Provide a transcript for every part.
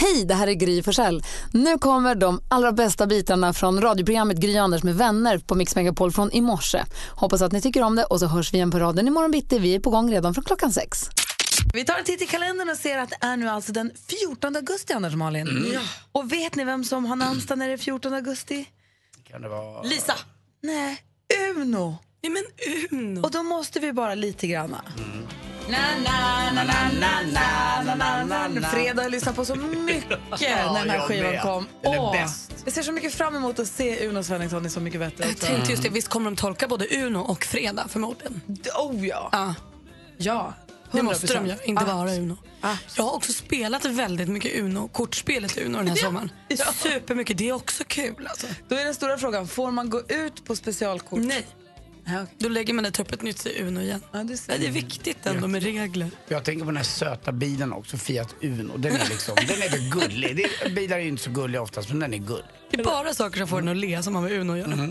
Hej, det här är Gry Forssell. Nu kommer de allra bästa bitarna från radioprogrammet Gry Anders med vänner på Mix Megapol från i morse. Hoppas att ni tycker om det och så hörs vi igen på raden imorgon bitti. Vi är på gång redan från klockan sex. Vi tar en titt i kalendern och ser att det är nu alltså den 14 augusti, Anders Malin. Och vet ni vem som har namnsdag när det är 14 augusti? Kan det vara... Lisa. Nej, Uno. Nej men Uno. Och då måste vi bara lite granna. Na, na, na, na, na, na, na, na, na. Fredag har lyssnat på så mycket när den här jag skivan kom. Åh, jag ser så mycket fram emot att se Uno Svenningsson i Så mycket bättre. Jag tänkte just det, visst kommer de tolka både Uno och Fredag förmodligen? Oh ja. Ja, Ja. det måste de 100%. göra, inte Ah. bara Uno. Jag har också spelat väldigt mycket Uno, kortspelet Uno den här sommaren. Supermycket, det är också kul alltså. Då är den stora frågan, får man gå ut på specialkort? Nej, Ja, då lägger man det upp ett nytt Uno igen. Ja, du ser. Nej, det är viktigt ändå med regler. Jag tänker på den här söta bilen också, Fiat Uno. Den är liksom, den är väl gullig. Det, bilar är ju inte så gulliga oftast, men den är gullig. Det är bara saker som får en att le som har med Uno att göra.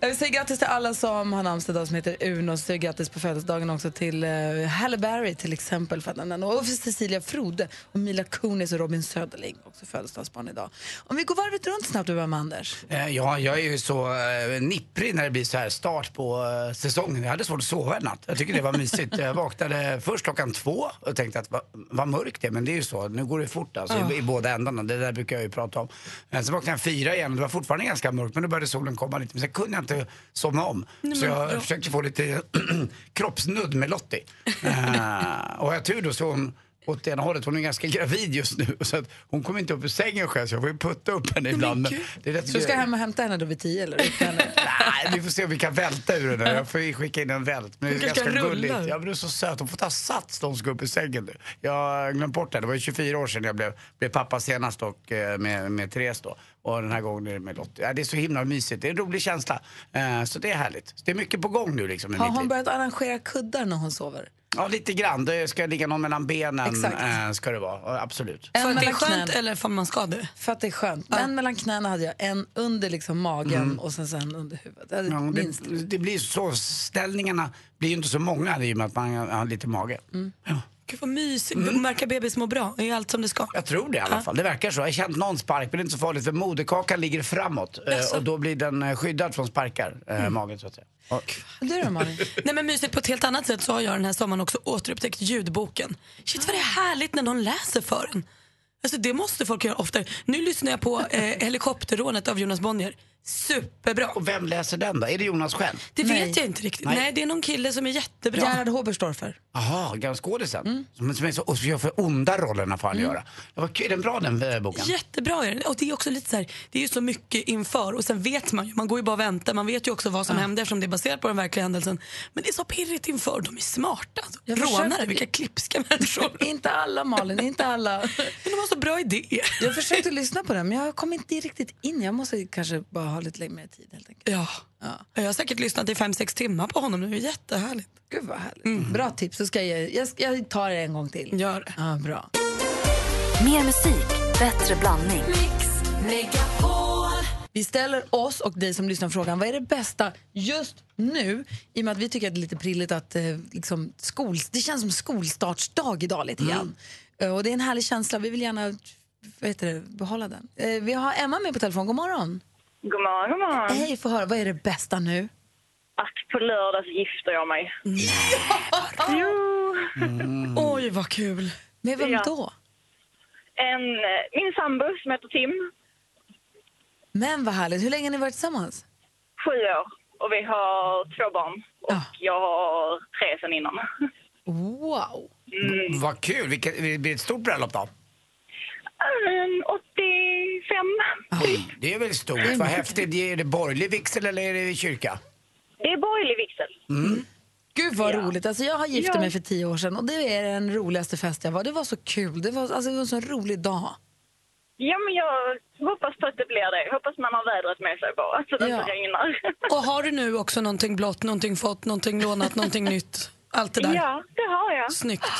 Jag vill säga grattis till alla som har namnsdag idag som heter Uno. Så grattis på födelsedagen också till uh, Halle Berry till exempel. För några. och för Cecilia Frode och Mila Kunis och Robin Söderling. Också födelsedagsbarn idag. Om vi går varvet runt snabbt och börjar med Anders. Eh, Ja, jag är ju så eh, nipprig när det blir så här start på säsongen. Jag hade svårt att sova en natt. Jag tycker det var mysigt. Jag vaknade först klockan två och tänkte att vad, vad mörkt det är. Men det är ju så, nu går det fort alltså, i, i båda ändarna. Det där brukar jag ju prata om. Eh, Sen vaknade jag fyra igen och det var fortfarande ganska mörkt men då började solen komma lite. Men sen kunde jag inte somna om. så jag försökte få lite kroppsnudd med Lottie. Eh, och jag tur då så hon åt ena hållet. Hon är ganska gravid just nu. Så att hon kommer inte upp ur sängen själv så jag får ju putta upp henne ibland. Men det är rätt Så du ska hem och hämta henne då vid tio eller? Henne. Nej, vi får se om vi kan välta ur här. Jag får skicka in en vält. Men det är ganska gulligt. Ja, men det är så söt. Hon får ta sats när hon ska upp i sängen nu. Jag har glömt bort det. Det var ju 24 år sedan jag blev, blev pappa senast och eh, med, med Therese då. Och den här gången är det med Lottie. Ja, det är så himla mysigt. Det är en rolig känsla. Eh, så det är härligt. Så det är mycket på gång nu liksom i Har hon börjat arrangera kuddar när hon sover? Ja, lite grann. Det ska ligga någon mellan benen. Exakt. Eh, ska det vara. Ja, absolut. En För att det är mellan skönt knäna. eller för att man ska det? För att det är skönt. En mellan knäna hade jag, en under liksom magen och sen, sen under huvudet. Hade Ja, det, det blir så. Ställningarna blir ju inte så många i och med att man har lite mage. Ja. Gud vad mysigt. Mm. Märka bebis mår bra. Är allt som det ska. Jag tror det i alla fall. Det verkar så. Jag har känt någon spark, men det är inte så farligt för moderkakan ligger framåt eh, och då blir den eh, skyddad från sparkar, eh, magen så att säga. Och, Du då Malin? Nej men mysigt på ett helt annat sätt så har jag den här sommaren också återupptäckt ljudboken. Shit vad det är härligt när någon läser för en. Alltså det måste folk göra oftare. Nu lyssnar jag på eh, Helikopterrånet av Jonas Bonnier. Superbra. och vem läser den då? Är det Jonas själv? Det Nej. vet jag inte riktigt. Nej. Nej. det är någon kille som är jättebra. Gerhard Hoberstorfer. Jaha, skådisen. Som, som är så, och så gör för onda rollerna får han göra. Var, kul. är den bra den eh, boken? Jättebra är den. Och det är också lite så här, det är ju så mycket inför och sen vet man ju, man går ju bara och väntar, man vet ju också vad som hände eftersom det är baserat på den verkliga händelsen. Men det är så pirrigt inför, de är smarta. Alltså. Jag Rånare, försökte- vilka klipska människor. Inte alla Malin, inte alla. Men de har så bra idéer. Jag försökte lyssna på den men jag kom inte riktigt in. Jag måste kanske bara ha lite längre tid helt enkelt. Ja. Jag har säkert lyssnat i fem sex timmar på honom nu, jättehärligt. Gud vad härligt. Bra tips. Så ska jag, jag, jag tar det en gång till. Gör det. Ja, bra. Mer musik, bättre blandning. Vi ställer oss och dig som lyssnar frågan, vad är det bästa just nu? I och med att vi tycker att det är lite prilligt att eh, liksom, skol, det känns som skolstartsdag idag lite grann. Eh, Och det är en härlig känsla, vi vill gärna vad heter det, behålla den. Eh, vi har Emma med på telefon, god morgon. God morgon, god morgon. Hej, få höra, vad är det bästa nu? Att på lördag så gifter jag mig. Jo. Oj vad kul. Med vem Ja. då? En, eh, min sambo som heter Tim, Men vad härligt, hur länge har ni varit tillsammans? sju år. Och vi har två barn. Och Ja. jag har tre sen innan. Wow! Vad kul. Vilket, det blir ett stort bröllop då? Mm, 85. Det är väl stort. Vad häftigt. Är det borgerlig vigsel eller är det kyrka? Det är borgerlig vigsel. Gud vad roligt. Alltså jag har gifte Ja. mig för tio år sedan och det är den roligaste fest jag var. Det var så kul. Det var, alltså, det var en så rolig dag. Ja, men jag hoppas på att det blir det. Jag hoppas man har vädret med sig bara, så det Ja. inte regnar. Och har du nu också någonting blått, någonting fått, någonting lånat, någonting nytt? Allt det där. Ja, det har jag. Snyggt.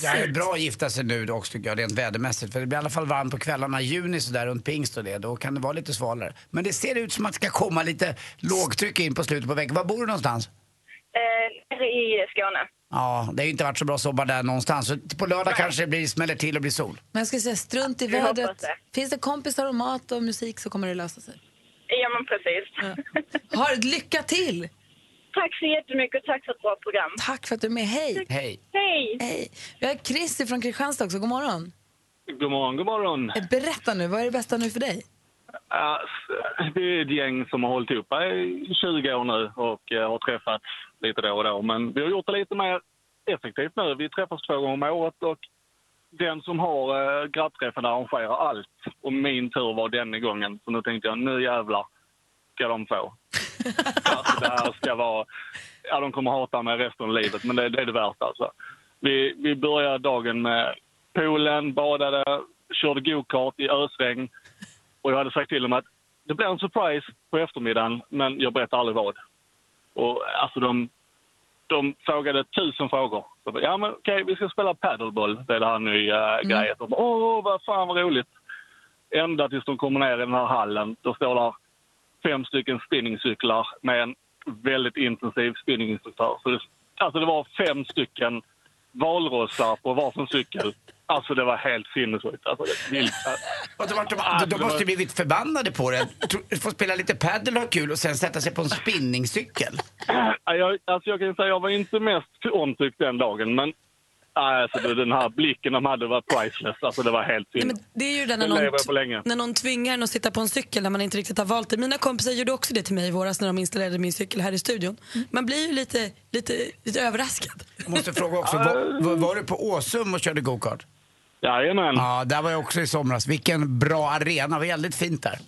Det är bra att gifta sig nu också tycker jag, rent vädermässigt. För det blir i alla fall varmt på kvällarna i juni sådär runt pingst och det. Då kan det vara lite svalare. Men det ser ut som att det ska komma lite lågtryck in på slutet på veckan. Var bor du någonstans? Eh, i Skåne. Ja, det har ju inte varit så bra sommar där någonstans. Så på lördag kanske det blir, smäller till och blir sol. Men jag ska säga, strunt i Vi vädret. det. Finns det kompisar och mat och musik så kommer det lösa sig. Ja, men precis. Har lycka till! Tack så jättemycket och tack för ett bra program. Tack för att du är med. Hej! Hej. Hej! Hej! Vi har Chris från Kristianstad också. God morgon. God morgon, god morgon. Eh, Berätta nu, vad är det bästa nu för dig? Ja, det är ett gäng som har hållit ihop i 20 år nu och eh, har träffats lite då och då. Men vi har gjort det lite mer effektivt nu. Vi träffas två gånger om året och den som har eh, grabbträffen arrangerar allt. Och min tur var denna gången. Så nu tänkte jag, nu jävlar ska de få. Alltså, det här ska vara... Ja, de kommer hata mig resten av livet, men det, det är det värt alltså. Vi, vi började dagen med poolen, badade, körde go-kart i ösregn. Och jag hade sagt till dem att det blir en surprise på eftermiddagen, men jag berättar aldrig vad. Och alltså de, de frågade tusen frågor. Jag, ja men okej, vi ska spela paddleboll, det är det här nya mm. grejen. Och, bara, Åh, vad fan vad roligt. Ända tills de kommer ner i den här hallen, då står där fem stycken spinningcyklar med en väldigt intensiv spinninginstruktör. Så det, alltså det var fem stycken valrossar på varsin cykel. Alltså det var helt sinnessjukt. Alltså, det, vilt. Och de, de, de, de måste blivit förbannade på det. Får spela lite padel och ha kul och sen sätta sig på en spinningcykel. Ja, Jag, alltså jag kan säga jag var inte mest omtyckt den dagen, men alltså, den här blicken de hade var priceless. Alltså det var helt Nej, sinnes. men det är ju det när Den någon, på länge. när någon tvingar en att sitta på en cykel när man inte riktigt har valt det. Mina kompisar gjorde också det till mig i våras när de installerade min cykel här i studion. Man blir ju lite, lite, lite överraskad. Jag måste fråga också, var, var, var du på Åsum och körde go-kart? Jajamän. Ja, där var jag också i somras. Vilken bra arena, väldigt fint där.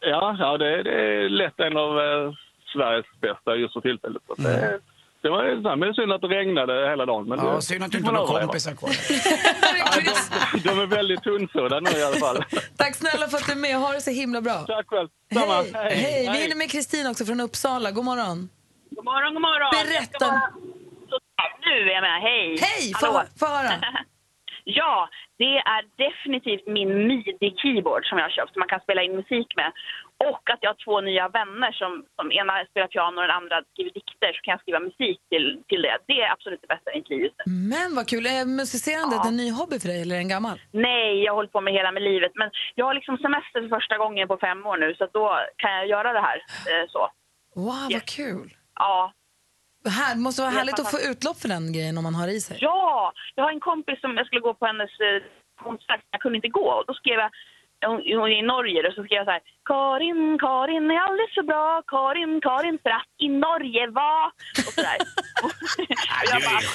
Ja, ja det, det är lätt en av eh, Sveriges bästa just för tillfället. Så det, det var men synd att det regnade hela dagen. Men Ja, det, synd att du inte har några kompisar kvar. De, de är väldigt tunnsådda nu i alla fall. Tack snälla för att du är med. Ha det så himla bra. Tack själv. Samma. Hej. Hej. Hej. Vi hinner med Kristin också från Uppsala. God morgon. God morgon, god morgon. Berätta. Bara- nu är jag med. Hej. Hej! Få höra. Ja, det är definitivt min midi-keyboard som jag har köpt som man kan spela in musik med. Och att jag har två nya vänner som, som ena spelar piano och den andra skriver dikter så kan jag skriva musik till, till det. Det är absolut det bästa i mitt liv just nu. Men vad kul. Är musicerandet en ny hobby för dig eller en gammal? Nej, jag har hållit på med hela med livet. Men jag har liksom semester för första gången på fem år nu så då kan jag göra det här eh, så. Wow, vad kul. Ja, Här, det måste vara härligt att få utlopp för den grejen om man har i sig. Ja, jag har en kompis som jag skulle gå på hennes eh, konsert. Jag kunde inte gå. Och då skrev jag, hon, hon är i Norge, och så skrev jag så här. Karin, Karin är alldeles för bra. Karin, Karin för att i Norge var... Och så där.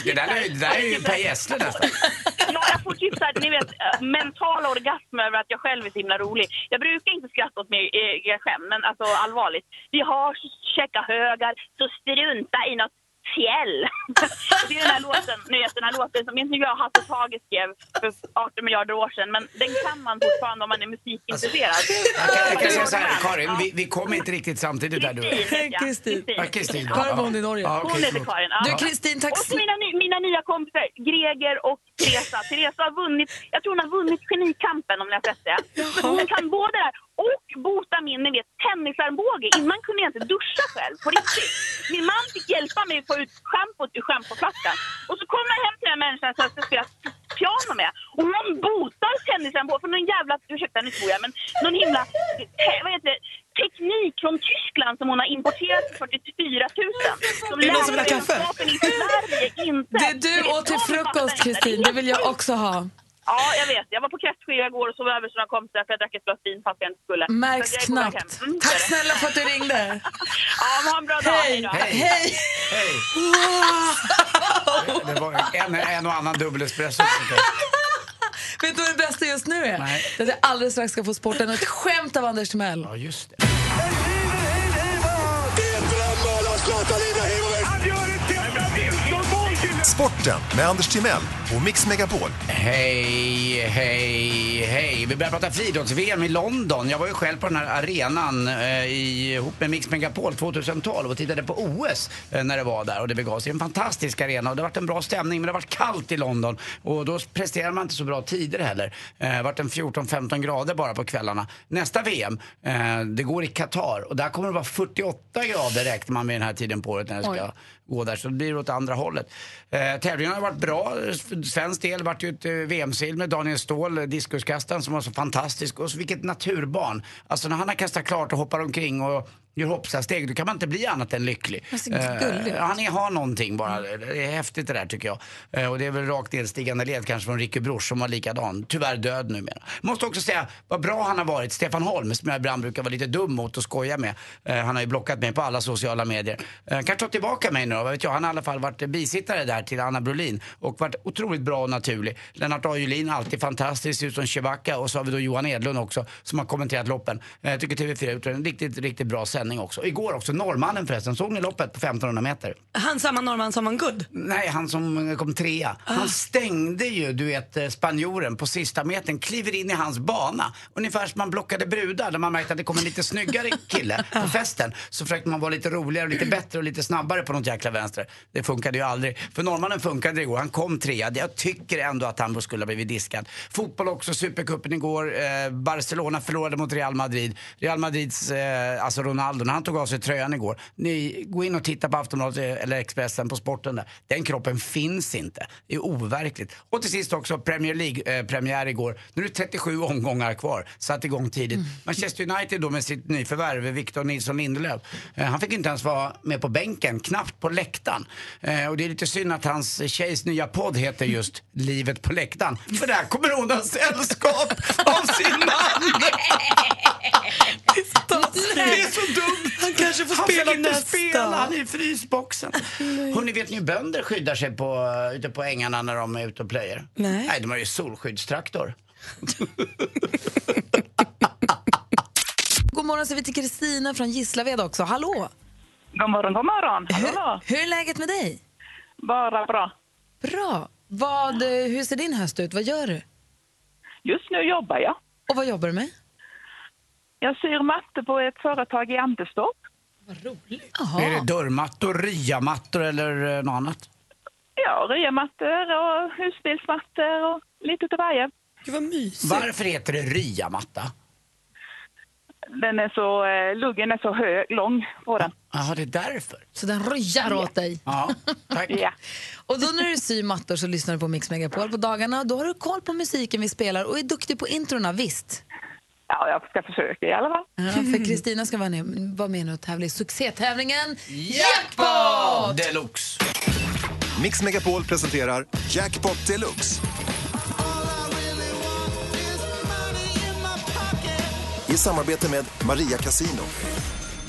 Det, där är, det där är ju Per Gessle nästan. Ja, jag får typ så här, ni vet, eh, mental orgasm över att jag själv är så himla rolig. Jag brukar inte skratta åt mig egna skämt, men alltså allvarligt. Vi har käcka högar, så strunta i något fjäll. det är den här låten, ni vet den här låten som inte jag Hasse Tage skrev för 18 miljarder år sedan, men den kan man fortfarande om man är musikintresserad. Jag kan, jag kan säga så här, Karin, vi, vi kommer inte riktigt samtidigt där du jag. Kristin, jag. Ja. Karin bor i Norge. Hon okej, heter. Karin. ja. Du Kristin, tack Och mina, mina nya kompisar, Greger och Teresa. Teresa har vunnit, jag tror hon har vunnit Genikampen om ni har sett det. Hon kan både det här och bota min ni vet, tennisarmbåge. Innan kunde jag inte duscha själv, på riktigt. Min man fick hjälpa mig att få ut schampot ur schampoflaskan. Och så kommer jag hem till den här människan som jag ska spela piano med. Och hon botar tennisarmbåge för någon jävla, ursäkta nu tror jag, men någon himla, eh, vad heter det, teknik från Tyskland som hon har importerat för 44 000. Som Är det någon som vill ha kaffe? inte. Det du vet åt till frukost. Kristin, det vill jag också ha. Ja, jag vet. Jag var på kräftskiva igår och sov över hos några kompisar för jag drack ett glas vin fast jag inte skulle. Märks Så knappt. Mm, så är Tack det. snälla för att du ringde. Ja, men ha en bra dag. Hej. Hej! Hej. Det var en, en och annan dubbel espresso. Vet du vad det bästa just nu är? Nej. Det är att jag alldeles strax ska få sporten och ett skämt av Anders Timell. Ja, just det. Sporten med Anders Timell och Mix Megapol. Hej, hej, hej. Vi börjar prata friidrotts-VM i London. Jag var ju själv på den här arenan eh, i- ihop med Mix Megapol 2012 och tittade på OS eh, när det var där och det begav sig. En fantastisk arena och det har varit en bra stämning men det har varit kallt i London och då presterar man inte så bra tider heller. Eh, Det har varit en 14-15 grader bara på kvällarna. Nästa VM, eh, det går i Qatar och där kommer det vara 48 grader räknar man med den här tiden på året när det ska Oj gå där. Så det blir åt andra hållet. Eh, tävlingen har varit bra. För svensk del vart ju ett eh, VM-silver. Daniel Ståhl, eh, diskuskastaren som var så fantastisk. Och så vilket naturbarn. Alltså när han har kastat klart och hoppar omkring och gör hoppsasteg, då kan man inte bli annat än lycklig. Eh, han är, har någonting bara. Det är häftigt det där tycker jag. Eh, och det är väl rakt nedstigande led kanske från Ricky Bruch som var likadan. Tyvärr död numera. Måste också säga vad bra han har varit. Stefan Holm som jag ibland brukar vara lite dum mot och skoja med. Eh, han har ju blockat mig på alla sociala medier. Eh, kan ta tillbaka mig nu då, vad vet jag. Han har i alla fall varit bisittare där till Anna Brolin och varit otroligt bra och naturlig. Lennart A. Julin alltid fantastisk, ut som Chewbacca och så har vi då Johan Edlund också som har kommenterat loppen. Eh, Jag tycker TV4 gjort en riktigt, riktigt bra sändning också. Igår också, norrmannen förresten. Såg ni loppet på 1500 meter? Han samma norrman som vann guld? Nej, han som kom trea. Han stängde ju, du vet, eh, spanjoren på sista metern, kliver in i hans bana. Ungefär som man blockade brudar, där man märkte att det kom en lite snyggare kille på festen. Så försökte man vara lite roligare, lite bättre och lite snabbare på något jäkla vänster. Det funkade ju aldrig. För norrmannen funkade igår, han kom trea. Jag tycker ändå att han skulle ha blivit diskad. Fotboll också, Supercupen igår. Eh, Barcelona förlorade mot Real Madrid. Real Madrids, eh, alltså Ronaldo, när han tog av sig tröjan igår. Ni, gå in och titta på Aftonbladet eller Expressen på sporten där. Den kroppen finns inte. Det är overkligt. Och till sist också Premier League-premiär igår. Nu är det 37 omgångar kvar. Satt igång tidigt. Manchester United då med sitt nyförvärv, Victor Nilsson Lindelöf. Eh, han fick inte ens vara med på bänken, knappt på läktaren. Eh, och det är lite synd att hans tjejs nya podd heter just Livet på läktaren. För där kommer hon ha sällskap av sin man! kanske får Han spela fick inte nästa. spela, han är i frysboxen. Hörrni, vet ni hur bönder skyddar sig på, ute på ängarna när de är ute och plöjer? Nej. Nej, de har ju solskyddstraktor. God morgon säger vi till Kristina från Gislaved också. Hallå! God morgon, god morgon. Hur, hur är läget med dig? Bara bra. Bra. Vad, hur ser din höst ut? Vad gör du? Just nu jobbar jag. Och vad jobbar du med? Jag syr matte på ett företag i Anderstorp. Vad roligt. Är det dörrmattor, ryamattor eller eh, något annat? Ja, ryamattor och husbilsmattor och lite utav varje. Gud vad mysigt. Varför heter det ryamatta? Den är så, eh, luggen är så hög, lång på den. Jaha, det är därför. Så den röjar åt dig. Ja, tack. Ja. Och då när du syr mattor så lyssnar du på Mix Megapol på dagarna. Då har du koll på musiken vi spelar och är duktig på introna, visst? Ja, jag ska försöka i alla fall. Ja, för Kristina ska vara med, vara med och tävla i succétävlingen Jackpot! Deluxe. Mix Megapol presenterar Jackpot Deluxe. I samarbete med Maria Casino.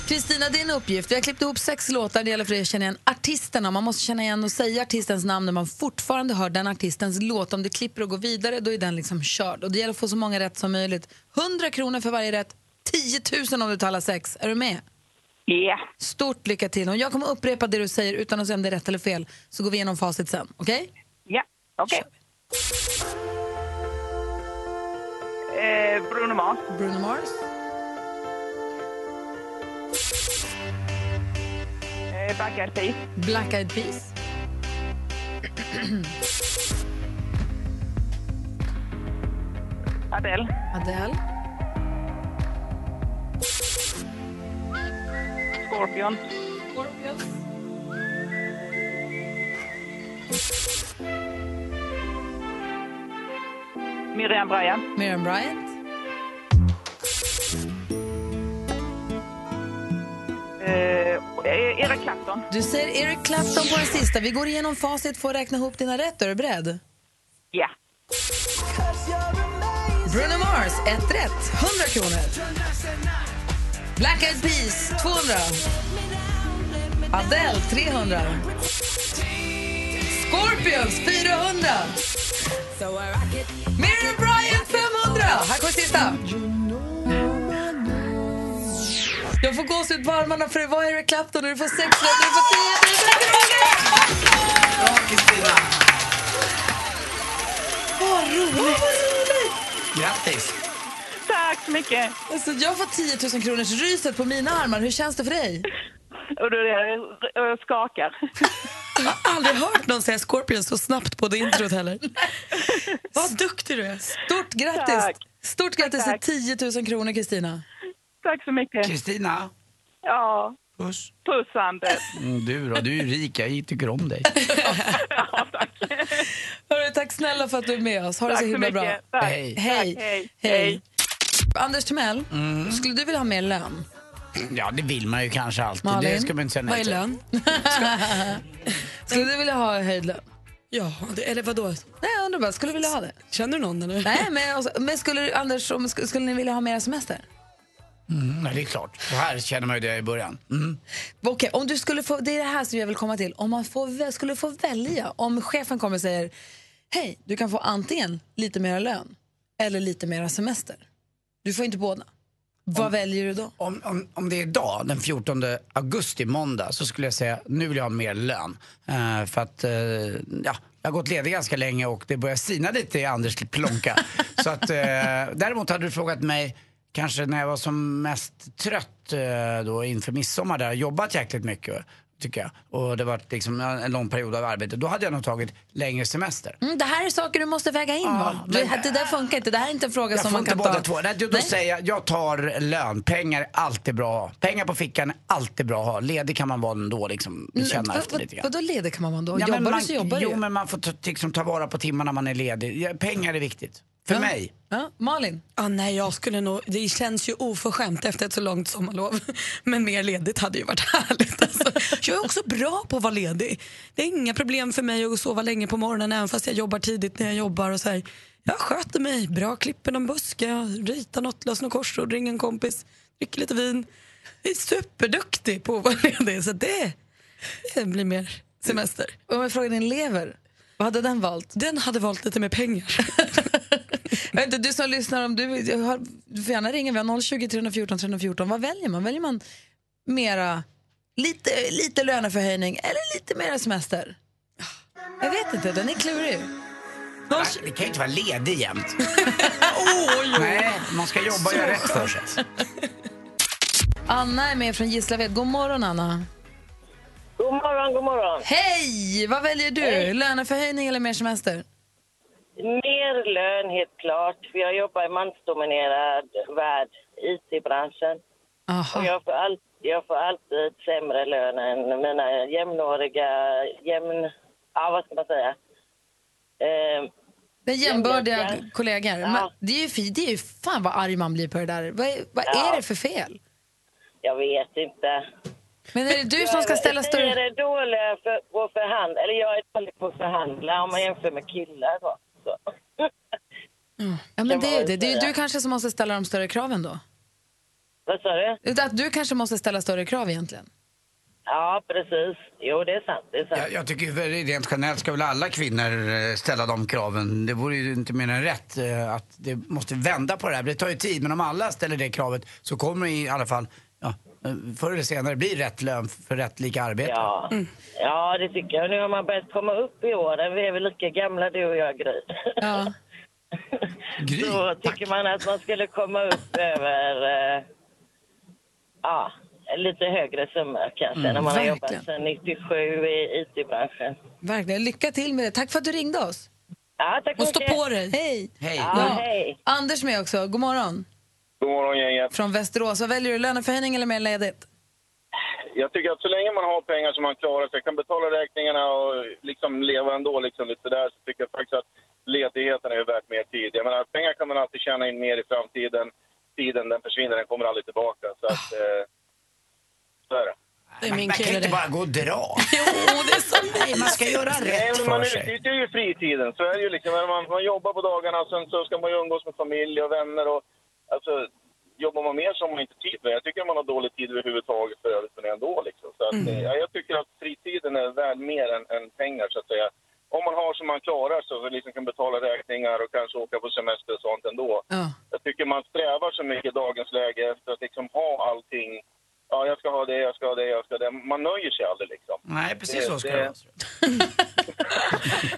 Kristina, din uppgift. Vi har klippt ihop sex låtar. Det gäller för dig att känna igen artisterna. Man måste känna igen och säga artistens namn när man fortfarande hör den artistens låt. Om det klipper och går vidare, då är den liksom körd. Och det gäller att få så många rätt som möjligt. 100 kronor för varje rätt. 10 000 om du talar sex. Är du med? Ja. Stort lycka till. Och jag kommer upprepa det du säger utan att säga om det är rätt eller fel. Så går vi igenom facit sen. Okej? Ja, okej. Eh, Bruno Mars. Bruno Mars. Black Eyed Peas. Black Eyed Peas. Adele. Adele. Scorpion. Scorpions. Miriam Bryant. Miriam Bryant. Eh, Eric Clapton. Du säger Eric Clapton på den sista. Vi går igenom facit för att räkna ihop dina rätt. Är du beredd? Ja. Bruno Mars, ett rätt. 100 kronor. Black Eyed Peas, 200. Adele, 300. Scorpions, 400. Miriam Bryant, 500. Här kommer sista. Jag får gåshud på armarna för det var Eric Clapton och du får 6 rätt och du får 10 000 Bra Kristina! Vad roligt! Grattis! Tack så mycket! Alltså, jag får 10 000 kronors ryset på mina armar. Hur känns det för dig? Jag skakar. Jag har aldrig hört någon säga Scorpion så snabbt på det introt heller. Vad duktig du är! Stort grattis! Tack. Stort grattis till 10 000 kronor, Kristina. Tack så mycket. Kristina, Ja, puss. puss Anders. Mm, du då, du är rik, jag tycker om dig. Hörru, tack snälla för att du är med oss. Ha det Tack så så himla mycket. bra. Tack. Hej. Hej. Tack, hej. Hej. Anders Timell, Mm. skulle du vilja ha mer lön? Ja, det vill man ju kanske alltid. Malin? Det ska man inte säga nej Vad är lön? Skulle du vilja ha höjd lön? Ja, det, eller vadå? Nej, jag undrar bara, skulle du vilja ha det? Känner du någon eller? Nej, men, alltså, men skulle Anders, skulle ni vilja ha mer semester? Mm, nej, det är klart. Så här känner man ju det i början. Mm. Okej, om du skulle få, det är det här som jag vill komma till. Om man får, skulle få välja, om chefen kommer och säger hej, du kan få antingen lite mer lön eller lite mer semester. Du får inte båda. Vad väljer du då? Om, om, om det är idag, den 14 augusti, måndag, så skulle jag säga nu vill jag ha mer lön. Eh, för att, eh, ja, jag har gått ledig ganska länge och det börjar sina lite i Anders plånka. så att, eh, däremot hade du frågat mig kanske när jag var som mest trött eh, då inför midsommar där, jobbat jäkligt mycket tycker jag. Och det var liksom en lång period av arbete. Då hade jag nog tagit längre semester. Mm, det här är saker du måste väga in. Du, men- det där funkar inte. Det här är inte en fråga som man kan ta. två. Nej, då, då säger jag, jag tar lön. Pengar är alltid bra att ha. Pengar på fickan är alltid bra att ha. Ledig kan man vara ändå liksom. Känna efter lite grann. Vadå ledig kan man vara då? Ja, jobbar man, du så jobbar du Jo, men man får liksom, ta vara på timmarna man är ledig. Ja, pengar är viktigt. För mig. Ja, Malin? Ja, nej, jag skulle nog, det känns ju oförskämt efter ett så långt sommarlov. Men mer ledigt hade ju varit härligt. Alltså. Jag är också bra på att vara ledig. Det är inga problem för mig att sova länge på morgonen även fast jag jobbar tidigt när jag jobbar. Och så här. Jag sköter mig bra, klipper någon buske, ritar något, löser något korsord, ringer en kompis, dricker lite vin. Jag är superduktig på att vara ledig. Så det, det blir mer semester. Om jag frågar din lever, vad hade den valt? Den hade valt lite mer pengar. Inte, du som lyssnar, om du, har, du får gärna ringa. Vi har 020 314 314. Vad väljer man? Väljer man mera, lite, lite löneförhöjning eller lite mera semester? Jag vet inte, den är klurig. Nej, det kan ju inte vara ledig jämt. Nej, man ska jobba och göra rätt för sig. Anna är med från Gislaved. God morgon, Anna. God morgon, god morgon. Hej! Vad väljer du? Hej. Löneförhöjning eller mer semester? Mer lön, helt klart. För jag jobbar i mansdominerad värld, IT-branschen. Och jag får, all, jag får alltid sämre lön än mina jämnåriga, jämn... Ja, vad ska man säga? Eh, Den jämbördiga kollegor. Ja. Det, är ju, det är ju fan vad arg man blir på det där. Vad, är- vad är det för fel? Jag vet inte. Men är det du som ska ställa Jag större... är dålig för, på att förhandla, eller jag är dålig på att förhandla om man jämför med killar. Då. Så. Ja, men det är det. Det är ju du kanske som måste ställa de större kraven då. Vad sa du? Att du kanske måste ställa större krav egentligen. Ja, precis. Jo, det är sant. Det är sant. Jag, jag tycker ju väl rent generellt ska väl alla kvinnor eh, ställa de kraven. Det vore ju inte mer än rätt eh, att det måste vända på det här. Det tar ju tid, men om alla ställer det kravet så kommer det i alla fall ja, eh, förr eller senare bli rätt lön för rätt lika arbete. Ja. ja, det tycker jag. Nu har man börjat komma upp i åren. Vi är väl lika gamla du och jag, Gry. Ja. Så tycker man att man skulle komma upp över eh, ja, lite högre summa kanske Mm, när man har jobbat verkligen. sedan 97 i IT-branschen. Verkligen. Lycka till med det. Tack för att du ringde oss. Ja, tack Och stå mycket. på dig. Hej. Hej. Ja, hej. Anders med också. God morgon. God morgon gänget. Från Västerås. Vad väljer du? Löneförhöjning eller mer ledigt? Jag tycker att så länge man har pengar som man klarar sig, kan betala räkningarna och liksom leva ändå liksom lite där, så tycker jag faktiskt att ledigheten är värt mer tid. Jag menar, pengar kan man alltid tjäna in mer i framtiden. Tiden den försvinner, den kommer aldrig tillbaka. Så att, eh, så är det. Det är min man kan kille inte bara gå och dra. Jo, det är så Nej, man ska göra Nej, rätt men man för sig. utnyttjar ju fritiden. Så är det ju liksom. Man, man jobbar på dagarna och sen så ska man ju umgås med familj och vänner. Och, alltså, jobbar man mer så har man inte tid med. Jag tycker man har dålig tid överhuvudtaget för övrigt det ändå. Liksom. Så att, Mm. eh, ja, jag tycker att fritiden är värd mer än, än pengar så att säga. Om man har som man klarar så liksom kan betala räkningar och kanske åka på semester och sånt ändå. Ja. Jag tycker man strävar så mycket i dagens läge efter att liksom ha allting. Ja, jag ska ha det, jag ska ha det, jag ska ha det. Man nöjer sig aldrig liksom. Nej, precis så ska det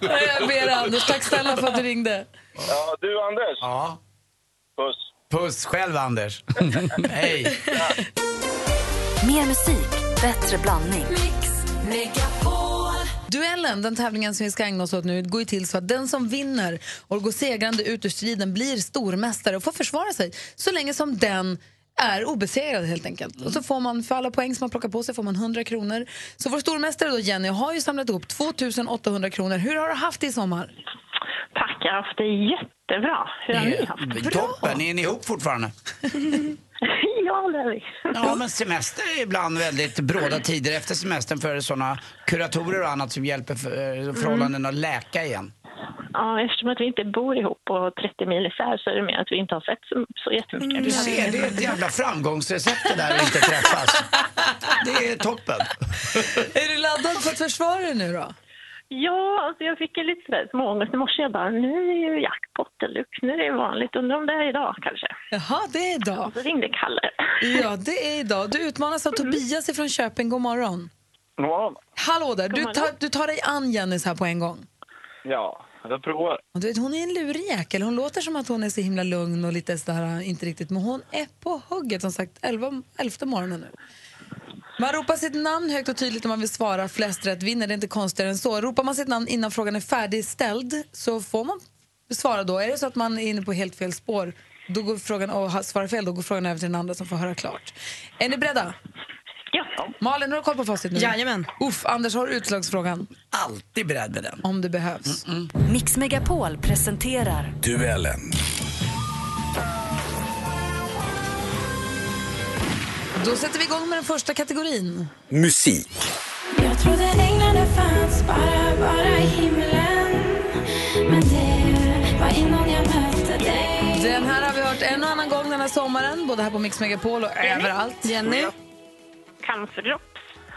vara. Jag ber Anders. Tack snälla för att du ringde. Ja, du Anders. Ja. Puss. Puss själv, Anders. Hej. Mer musik, bättre blandning. Duellen, den tävlingen som vi ska ägna oss åt nu, går ju till så att den som vinner och går segrande ut ur striden blir stormästare och får försvara sig så länge som den är obesegrad helt enkelt. Och så får man, för alla poäng som man plockar på sig får man 100 kronor. Så vår stormästare då, Jenny, har ju samlat ihop 2800 kronor. Hur har du haft det i sommar? Tack, jag har haft det jättebra. Hur har ni haft det? Toppen. Är ni ihop fortfarande? ja, det är vi. Ja, men semester är ibland väldigt bråda tider efter semestern för såna kuratorer och annat som hjälper för, eh, förhållanden att läka igen. Ja, eftersom att vi inte bor ihop och 30 mil isär så är det mer att vi inte har sett så, så jättemycket. Du ser, det är ett jävla framgångsrecept det där att inte träffas. Det är toppen. Är du laddad för att försvara dig nu då? Ja, alltså jag fick en lite sådär småångest i morse. Jag bara, nu är det ju jackpot deluxe, nu är det vanligt. Undrar om det är idag kanske. Jaha, det är idag. Och så ringde Kalle. Ja, det är idag. Du utmanas av Tobias från Köping. God morgon. God morgon. Hallå där. Du tar, du tar dig an Jenny så här på en gång. Ja, jag provar. Och du vet, hon är en lurig jäkel. Hon låter som att hon är så himla lugn och lite sådär, inte riktigt. Men hon är på hugget, som sagt, elva, elfte morgonen nu. Man ropar sitt namn högt och tydligt om man vill svara. Flest rätt vinner, det är inte konstigare än så. Ropar man sitt namn innan frågan är färdigställd så får man svara då. Är det så att man är inne på helt fel spår då går frågan, och svarar fel, då går frågan över till den andra som får höra klart. Är ni beredda? Ja. Malin, har du koll på facit nu? Jajamän. Uff, Anders, har du utslagsfrågan? Alltid beredd med den. Om det behövs. Mix Megapol presenterar Duellen. Då sätter vi igång med den första kategorin. Musik. Jag trodde änglarna fanns bara, bara i himlen Men det var innan jag mötte dig Den här har vi hört en och annan gång den här sommaren, både här på Mix Megapol och överallt. Jenny? Drops.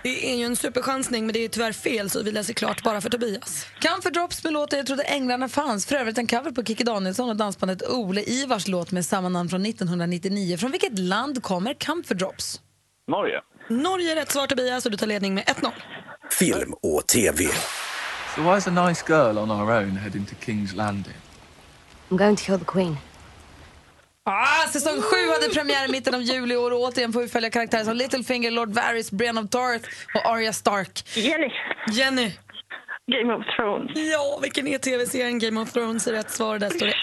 Det är ju en superchansning men det är tyvärr fel så vi läser klart bara för Tobias. Camphor Drops med låten Jag trodde änglarna fanns. För övrigt en cover på Kikki Danielsson och dansbandet Ole Ivars låt med samma namn från 1999. Från vilket land kommer Camphor Drops? Norge. Norge är rätt svar Tobias och du tar ledning med 1-0. Film och TV. So why is a nice girl on our own heading to King's Landing? I'm going to kill the queen. Ah, säsong 7 hade premiär i mitten av juli år och återigen får vi följa karaktärer som Littlefinger, Lord Varys, Brienne of Tarth och Arya Stark. Jenny. Jenny. Game of Thrones. Ja, vilken är tv-serien Game of Thrones är rätt svar. Där står det 1-1.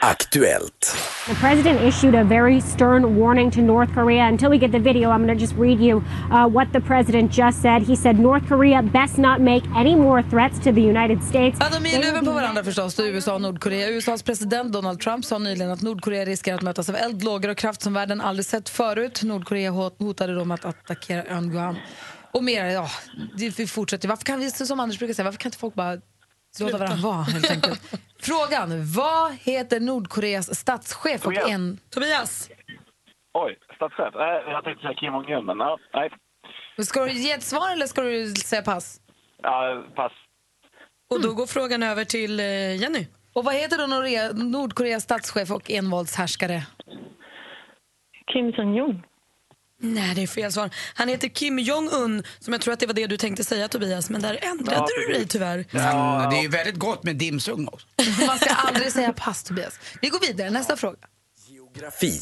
Aktuellt. The president issued a very stern warning to North Korea. Until we get the video, I'm going to just read you uh, what the president just said. He said North Korea best not make any more threats to the United States. Ja, de är luven på varandra förstås, USA och Nordkorea. USAs president Donald Trump sa nyligen att Nordkorea riskerar att mötas av eld, lågor och kraft som världen aldrig sett förut. Nordkorea hot- hotade då med att attackera ön Guam. Och mer, ja, det, vi fortsätter. Varför kan vi, som Anders brukar säga, varför kan inte folk bara låta varandra vara helt enkelt? Frågan, vad heter Nordkoreas statschef och Tobias. en... Tobias. Oj, statschef. Nej, jag tänkte säga Kim Jong-Un, men ja, nej. Ska du ge ett svar eller ska du säga pass? Ja, pass. Och då går frågan över till eh, Jenny. Och vad heter då Nordkorea, Nordkoreas statschef och envåldshärskare? Kim Jong-Un. Nej, det är fel svar. Han heter Kim Jong-Un, som jag tror att det var det du tänkte säga Tobias, men där ändrade Ja, du dig tyvärr. Ja, det är ju väldigt gott med dimsum också. Man ska aldrig säga pass, Tobias. Vi går vidare. Nästa fråga. Geografi.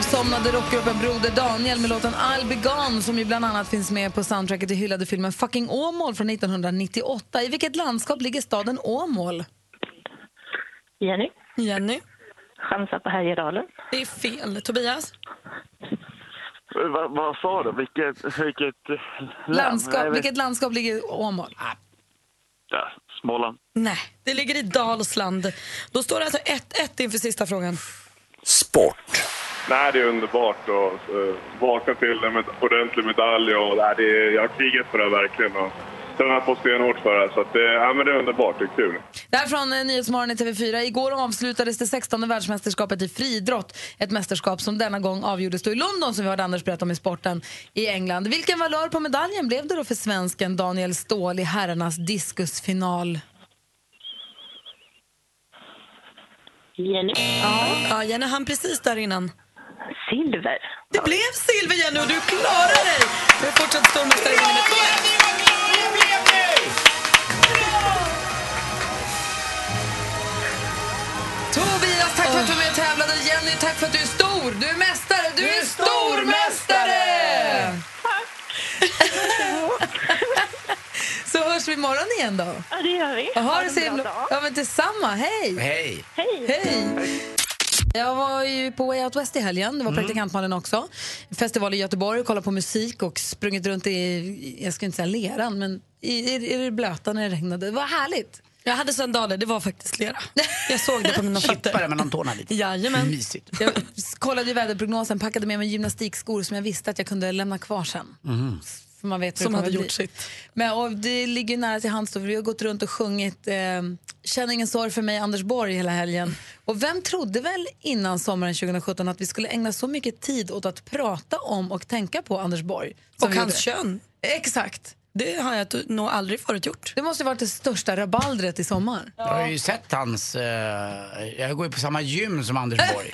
Avsomnade rockgruppen Broder Daniel med låten I'll be gone som ju bland annat finns med på soundtracket till hyllade filmen Fucking Åmål från 1998. I vilket landskap ligger staden Åmål? Jenny. Jenny. Chansar på Härjedalen. Det är fel. Tobias? Vad, vad sa du? Vilket, vilket? Nej, Landskap, vet- vilket landskap ligger Åmål? Ja, Småland. Nej, det ligger i Dalsland. Då står det alltså 1-1 inför sista frågan. Sport. Nej, det är underbart att uh, vakna till en med ordentlig medalj. Och, nej, det är, jag har krigat för det här verkligen. Och, tränat på stenhårt för det. Så att, det, ja, men det är underbart. Det är kul. Är från eh, Nyhetsmorgon i TV4. Igår avslutades det 16 världsmästerskapet i friidrott. Ett mästerskap som denna gång avgjordes då i London som vi hörde Anders berätta om i sporten i England. Vilken valör på medaljen blev det då för svensken Daniel Ståhl i herrarnas diskusfinal? Jenny. Ja, ja Jenny han precis där innan silver. Det blev silver, Jenny, och du klarar dig! Du är fortsatt stormästare i nummer två. Tobias, tack för att du var med och tävlade. Jenny, tack för att du är stor. Du är mästare. Du, är stormästare! Så hörs vi imorgon igen då. Ja, det gör vi. Ha, ha det så himla... Ja, men detsamma. Hej! Hej! Hej! Hej. Jag var ju på Way Out West i helgen. Det var praktikant Malin också. Festival i Göteborg, kollat på musik och sprungit runt i, jag ska inte säga leran, men i, i, i det blöta när det regnade. Det var härligt. Jag hade sandaler, det var faktiskt lera. Jag såg det på mina fötter. Chippade mellan tårna lite. Jajamän. Mysigt. Jag kollade ju väderprognosen, packade med mig gymnastikskor som jag visste att jag kunde lämna kvar sen. Mhm. För man vet Som hade bli. gjort sitt. Men, och det ligger nära till hands då, för vi har gått runt och sjungit eh, Känn ingen sorg för mig, Anders Borg hela helgen. Och vem trodde väl innan sommaren 2017 att vi skulle ägna så mycket tid åt att prata om och tänka på Anders Borg? Och hans kön. Exakt. Det har jag nog aldrig förut gjort. Det måste ha varit det största rabaldret i sommar. Jag har ju sett hans... eh, jag går ju på samma gym som Anders Borg.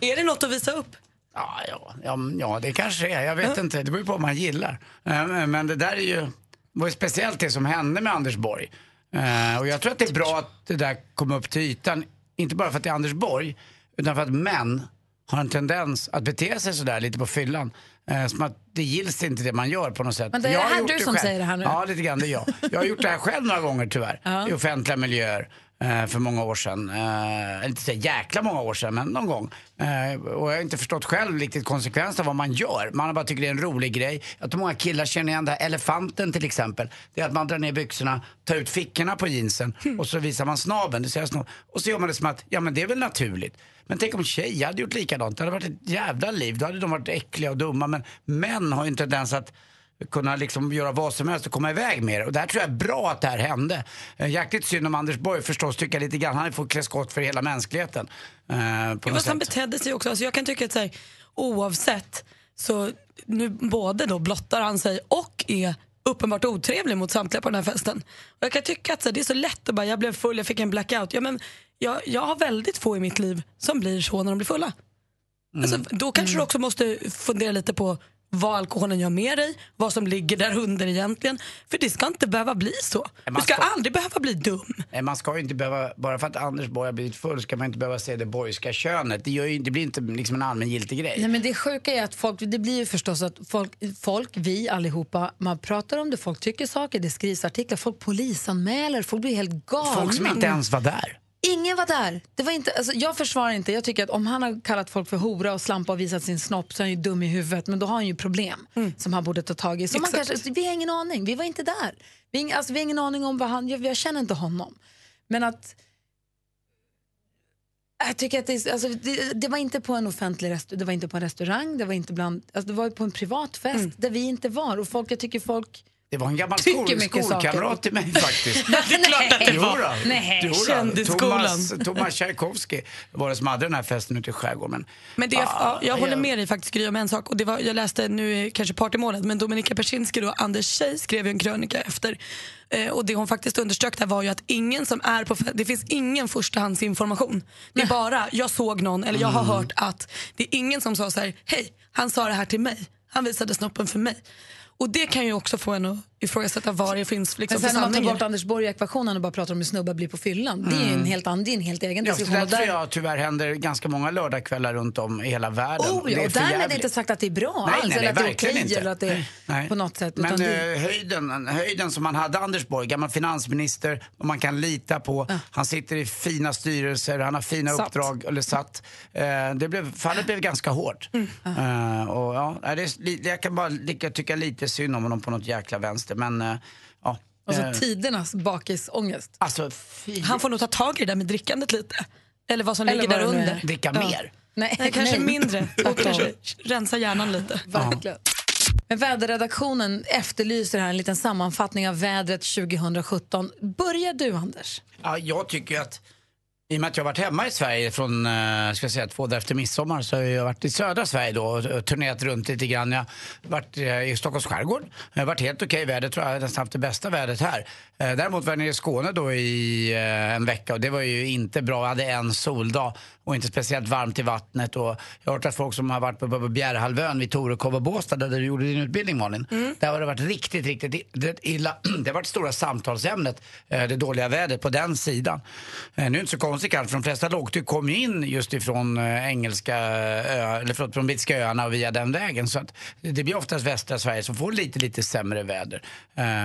Är det något att visa upp? Ja, ja, ja, ja det kanske är. Jag vet inte. Det beror på vad man gillar. Eh, Men men det där är ju... Det var ju speciellt det som hände med Anders Borg. Eh, Och jag tror att det är bra att det där kom upp till ytan. Inte bara för att det är Anders Borg, utan för att män har en tendens att bete sig sådär lite på fyllan. Eh, Som att det gills inte det man gör på något sätt. Men det är Jag det här du som själv. säger det här nu? Ja, lite grann det är jag. Jag har gjort det här själv några gånger tyvärr. I offentliga miljöer. eh, För många år sedan. Eh, inte så jäkla många år sedan, men någon gång. Eh, Och jag har inte förstått själv riktigt konsekvenserna av vad man gör. Man har bara tycker det är en rolig grej. Jag tror många killar känner igen det här. Elefanten till exempel. Det är att man drar ner byxorna, tar ut fickorna på jeansen och så visar man snabeln. Det ser snor. Och så gör man det som att, ja men det är väl naturligt. Men tänk om tjejer hade gjort likadant. Det hade varit ett jävla liv. Då hade de varit äckliga och dumma. Men män har ju en tendens att kunna liksom göra vad som helst och komma iväg med det. Och där tror jag är bra att det här hände. Eh, Jäkligt synd om Anders Borg förstås, tycker jag lite grann. Han får klä skott för hela mänskligheten. Eh, på Ja, fast han betedde sig också. Alltså jag kan tycka att så här, oavsett så nu både då blottar han sig och är uppenbart otrevlig mot samtliga på den här festen. Och jag kan tycka att så här, det är så lätt att bara, jag blev full, jag fick en blackout. Ja, men jag, jag har väldigt få i mitt liv som blir så när de blir fulla. Alltså, då kanske du också måste fundera lite på vad alkoholen gör med dig, vad som ligger där under egentligen. För det ska inte behöva bli så. Du man ska ska- aldrig behöva bli dum. Nej, man ska ju inte behöva, bara för att Anders Borg har blivit full ska man inte behöva se det borgska könet. Det, gör ju, det blir inte liksom en allmängiltig grej. Nej, men det sjuka är att folk, det blir ju förstås att folk, folk, vi allihopa, man pratar om det, folk tycker saker, det skrivs artiklar, folk polisanmäler, folk blir helt galna. Folk som inte ens var där. Ingen var där. Det var inte, alltså, jag försvarar inte. Jag tycker att om han har kallat folk för hora och slampa och visat sin snopp så är han ju dum i huvudet. Men då har han ju problem som han borde ta tag i. Så man kanske, vi har ingen aning. Vi var inte där. Vi alltså, vi har ingen aning om vad han... Jag, jag känner inte honom. Men att... Jag tycker att det, alltså, det, det var inte på en offentlig restaurang, det var inte på en restaurang, det var inte bland, alltså, det var på en privat fest där vi inte var. Och folk, jag tycker folk Det var en gammal skol, skolkamrat till mig faktiskt. Det är klart att det var. Nej. Kändisskolan. Thomas, Tchaikovsky var det som hade den här festen ute i skärgården. Men det, Ah, ja, jag håller med dig faktiskt Gry om en sak. Och det var, jag läste nu kanske partymålet men Dominika Persinski då, Anders tjej skrev ju en krönika efter. Eh, och det hon faktiskt underströk där var ju att ingen som är på det finns ingen förstahandsinformation. Det är bara jag såg någon eller jag har Mm. hört att. Det är ingen som sa så här, hej han sa det här till mig. Han visade snoppen för mig. Och det kan ju också få en att ifrågasätta vad det finns liksom, Men sen när man tar bort Anders Borg i ekvationen och bara pratar om hur snubbar blir på fyllan. Det är ju en helt, annan, det är en helt egen Ja, diskussion. det där tror jag tyvärr händer ganska många lördagskvällar runt om i hela världen. Oh, Det ja, är och för därmed inte sagt att det är bra Nej, alls, nej, eller att det är okej inte. eller att det är Nej. på något sätt. Men utan det, eh, höjden, höjden som man hade Anders Borg, gammal finansminister, och man kan lita på. Han sitter i fina styrelser, han har fina Satt. uppdrag, eller satt. Eh, det blev, fallet blev ganska hårt. Mm. Eh, och, ja, nej, det är, jag kan bara tycka lite synd om honom på något jäkla vänster. Men eh, ja. alltså Eh, tidernas bakisångest. alltså. Han får nog ta tag i det där med drickandet lite. Eller vad som Eller ligger där det under. Dricka Ja. mer. Nej, Nej, kanske nej. mindre. Och kanske rensa hjärnan lite. Verkligen. Men väderredaktionen efterlyser här en liten sammanfattning av vädret 2017. Börjar du, Anders? Ja, jag tycker att i och med att jag har varit hemma i Sverige från eh, ska jag säga, två dagar efter midsommar så har jag varit i södra Sverige då och turnerat runt lite grann. Jag har varit eh, i Stockholms skärgård. Det har varit helt okej väder, tror jag. Jag har nästan haft det bästa vädret här. Eh, däremot var jag nere i Skåne då i en vecka och det var ju inte bra. Jag hade en soldag och inte speciellt varmt i vattnet. Och jag har hört att folk som har varit på, på Bjärehalvön vid Torekov och Båstad där du gjorde din utbildning Malin. Där har det varit riktigt, riktigt illa. Det har varit stora samtalsämnet, eh, det dåliga vädret på den sidan. Eh, Nu är det inte så konstigt kanske, för de flesta lågtryck kom ju in just ifrån eh, engelska ö, eller förlåt, från brittiska öarna och via den vägen. Så att det blir oftast västra Sverige som får lite, lite sämre väder.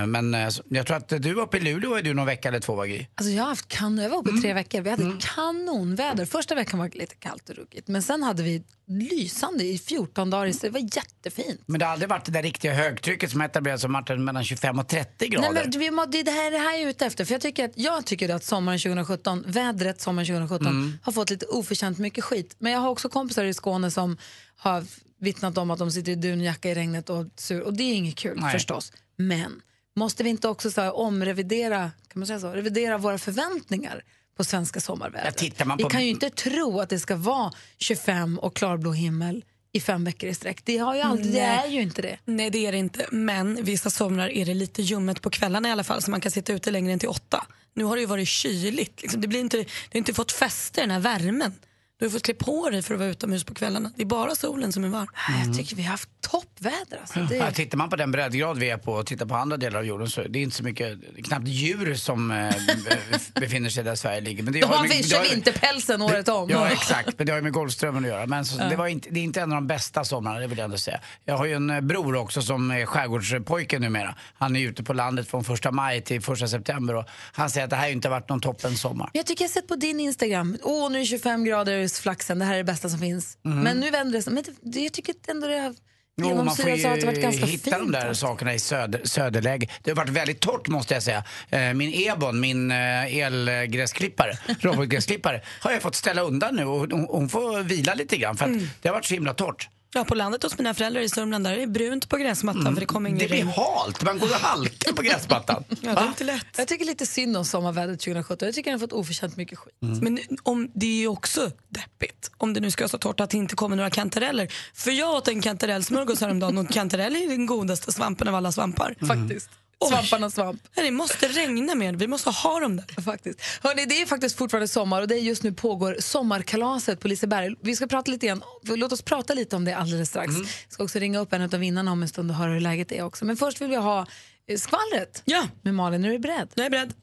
Men jag tror att du var uppe i Luleå är du någon vecka eller två, Vagi? Alltså jag, har haft kan, jag var uppe i tre veckor. Vi hade kanonväder. Första veckan var det lite kallt och ruggigt. Men sen hade vi lysande i 14 dagar. Så det var jättefint. Men det har aldrig varit det där riktiga högtrycket som etablerats som varit mellan 25 och 30 grader. Nej, men vi må, det är det här, det här jag är ute efter. För jag tycker att, jag tycker att sommaren 2017, vädret sommaren 2017 Mm. har fått lite oförtjänt mycket skit. Men jag har också kompisar i Skåne som har vittnat om att de sitter i dunjacka i regnet och sur. Och det är inget kul Nej. förstås. Men måste vi inte också så här, omrevidera, kan man säga så, revidera våra förväntningar på svenska sommarvädret? Ja, tittar man Vi på- kan ju inte tro att det ska vara 25 och klarblå himmel i fem veckor i sträck. Det, har ju aldrig, det är ju inte det. Nej det är det inte. Men vissa somrar är det lite ljummet på kvällarna i alla fall så man kan sitta ute längre än till åtta. Nu har det ju varit kyligt. Liksom. Det, blir inte, det har inte fått fäste den här värmen. Du har fått klä på dig för att vara utomhus på kvällarna. Det är bara solen som är varm. Jag tycker vi har haft toppväder. Alltså. Det, Ja, tittar man på den breddgrad vi är på och tittar på andra delar av jorden så är det inte så mycket, är knappt djur som eh, be- befinner sig där Sverige ligger. Men det de har har med- har vinterpälsen året om. Ja exakt, men det har ju med Golfströmmen att göra. Men så, Ja. det, var inte, det är inte en av de bästa somrarna, det vill jag ändå säga. Jag har ju en eh, bror också som är skärgårdspojke numera. Han är ute på landet från första maj till första september och han säger att det här har inte varit någon toppen sommar. Jag tycker jag har sett på din Instagram, åh nu är det 25 grader i flaxen, det här är det bästa som finns. Mhm. Men nu vänder det sig. Men det, jag tycker ändå det har Jo, man får ju hitta fint. de där sakerna i söder, söderläge. Det har varit väldigt torrt måste jag säga. Eh, Min Ebon, min eh, elgräsklippare, robotgräsklippare, har jag fått ställa undan nu och hon, får vila lite grann för att Mm. det har varit så himla torrt. Ja, på landet hos mina föräldrar i Sörmland där är det brunt på gräsmattan för det kommer ingen Det blir regn. halt, man går och halkar på gräsmattan. Ja, det är inte lätt. Jag tycker lite synd om sommarvädret 2017. Jag tycker den har fått oförtjänt mycket skit. Men om, det är ju också deppigt om det nu ska vara så torrt att det inte kommer några kantareller. För jag åt en kantarellsmörgås häromdagen och kantarell är den godaste svampen av alla svampar. Faktiskt. Svamparnas svamp. Det måste regna mer, vi måste ha dem där. Faktiskt. Hörrni, det är faktiskt fortfarande sommar och det är just nu pågår sommarkalaset på Liseberg. Vi ska prata lite igen. Låt oss prata lite om det alldeles strax. Mm. Jag ska också ringa upp en av vinnarna om en stund och höra hur läget är också. Men först vill vi ha eh, skvallret Ja. med Malin. Är du beredd? Jag är beredd.